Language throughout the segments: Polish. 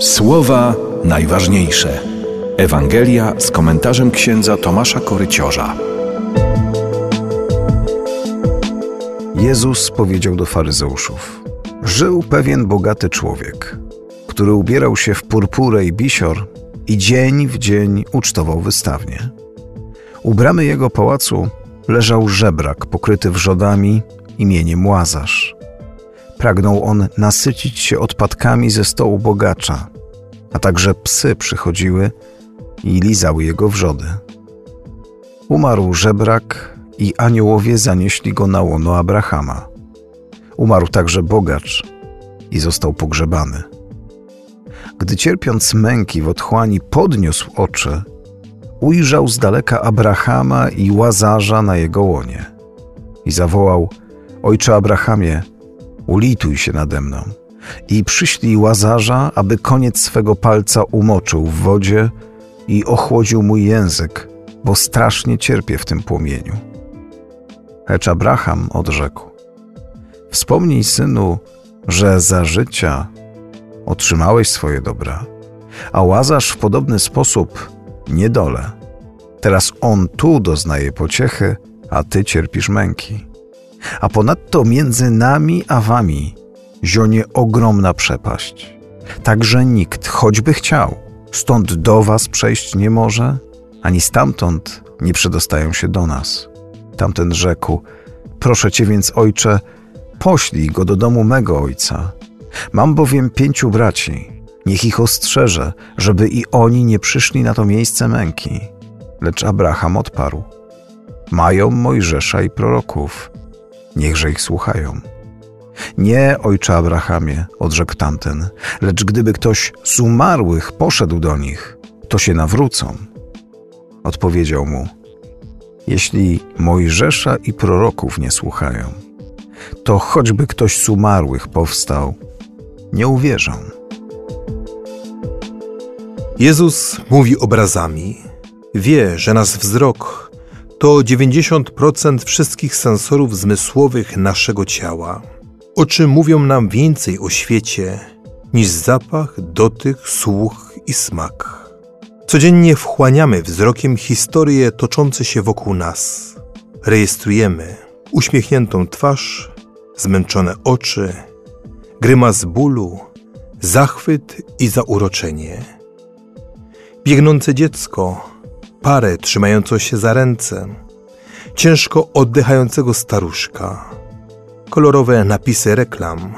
Słowa najważniejsze. Ewangelia z komentarzem księdza Tomasza Koryciorza. Jezus powiedział do faryzeuszów: Żył pewien bogaty człowiek, który ubierał się w purpurę i bisior i dzień w dzień ucztował wystawnie. U bramy jego pałacu leżał żebrak pokryty wrzodami imieniem Łazarz. Pragnął on nasycić się odpadkami ze stołu bogacza, a także psy przychodziły i lizały jego wrzody. Umarł żebrak i aniołowie zanieśli go na łono Abrahama. Umarł także bogacz i został pogrzebany. Gdy cierpiąc męki w otchłani podniósł oczy, ujrzał z daleka Abrahama i Łazarza na jego łonie i zawołał: Ojcze Abrahamie, ulituj się nade mną i przyślij Łazarza, aby koniec swego palca umoczył w wodzie i ochłodził mój język, bo strasznie cierpię w tym płomieniu. Lecz Abraham odrzekł: Wspomnij, synu, że za życia otrzymałeś swoje dobra, a Łazarz w podobny sposób niedole. Teraz on tu doznaje pociechy, a ty cierpisz męki. A ponadto między nami a wami zionie ogromna przepaść. Także nikt, choćby chciał, stąd do was przejść nie może, ani stamtąd nie przedostają się do nas. Tamten rzekł: Proszę cię więc, ojcze, poślij go do domu mego ojca. Mam bowiem pięciu braci. Niech ich ostrzeże, żeby i oni nie przyszli na to miejsce męki. Lecz Abraham odparł: Mają Mojżesza i proroków. Niechże ich słuchają. Nie, ojcze Abrahamie, odrzekł tamten, lecz gdyby ktoś z umarłych poszedł do nich, to się nawrócą. Odpowiedział mu: Jeśli Mojżesza i proroków nie słuchają, to choćby ktoś z umarłych powstał, nie uwierzą. Jezus mówi obrazami. Wie, że nasz wzrok to 90% wszystkich sensorów zmysłowych naszego ciała. Oczy mówią nam więcej o świecie niż zapach, dotyk, słuch i smak. Codziennie wchłaniamy wzrokiem historie toczące się wokół nas. Rejestrujemy uśmiechniętą twarz, zmęczone oczy, grymas bólu, zachwyt i zauroczenie. Biegnące dziecko, parę trzymającą się za ręce, ciężko oddychającego staruszka, kolorowe napisy reklam,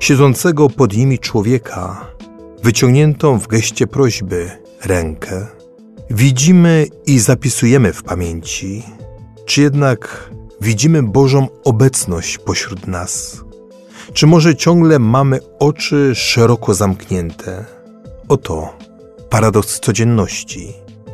siedzącego pod nimi człowieka, wyciągniętą w geście prośby rękę. Widzimy i zapisujemy w pamięci, czy jednak widzimy Bożą obecność pośród nas? Czy może ciągle mamy oczy szeroko zamknięte? Oto paradoks codzienności.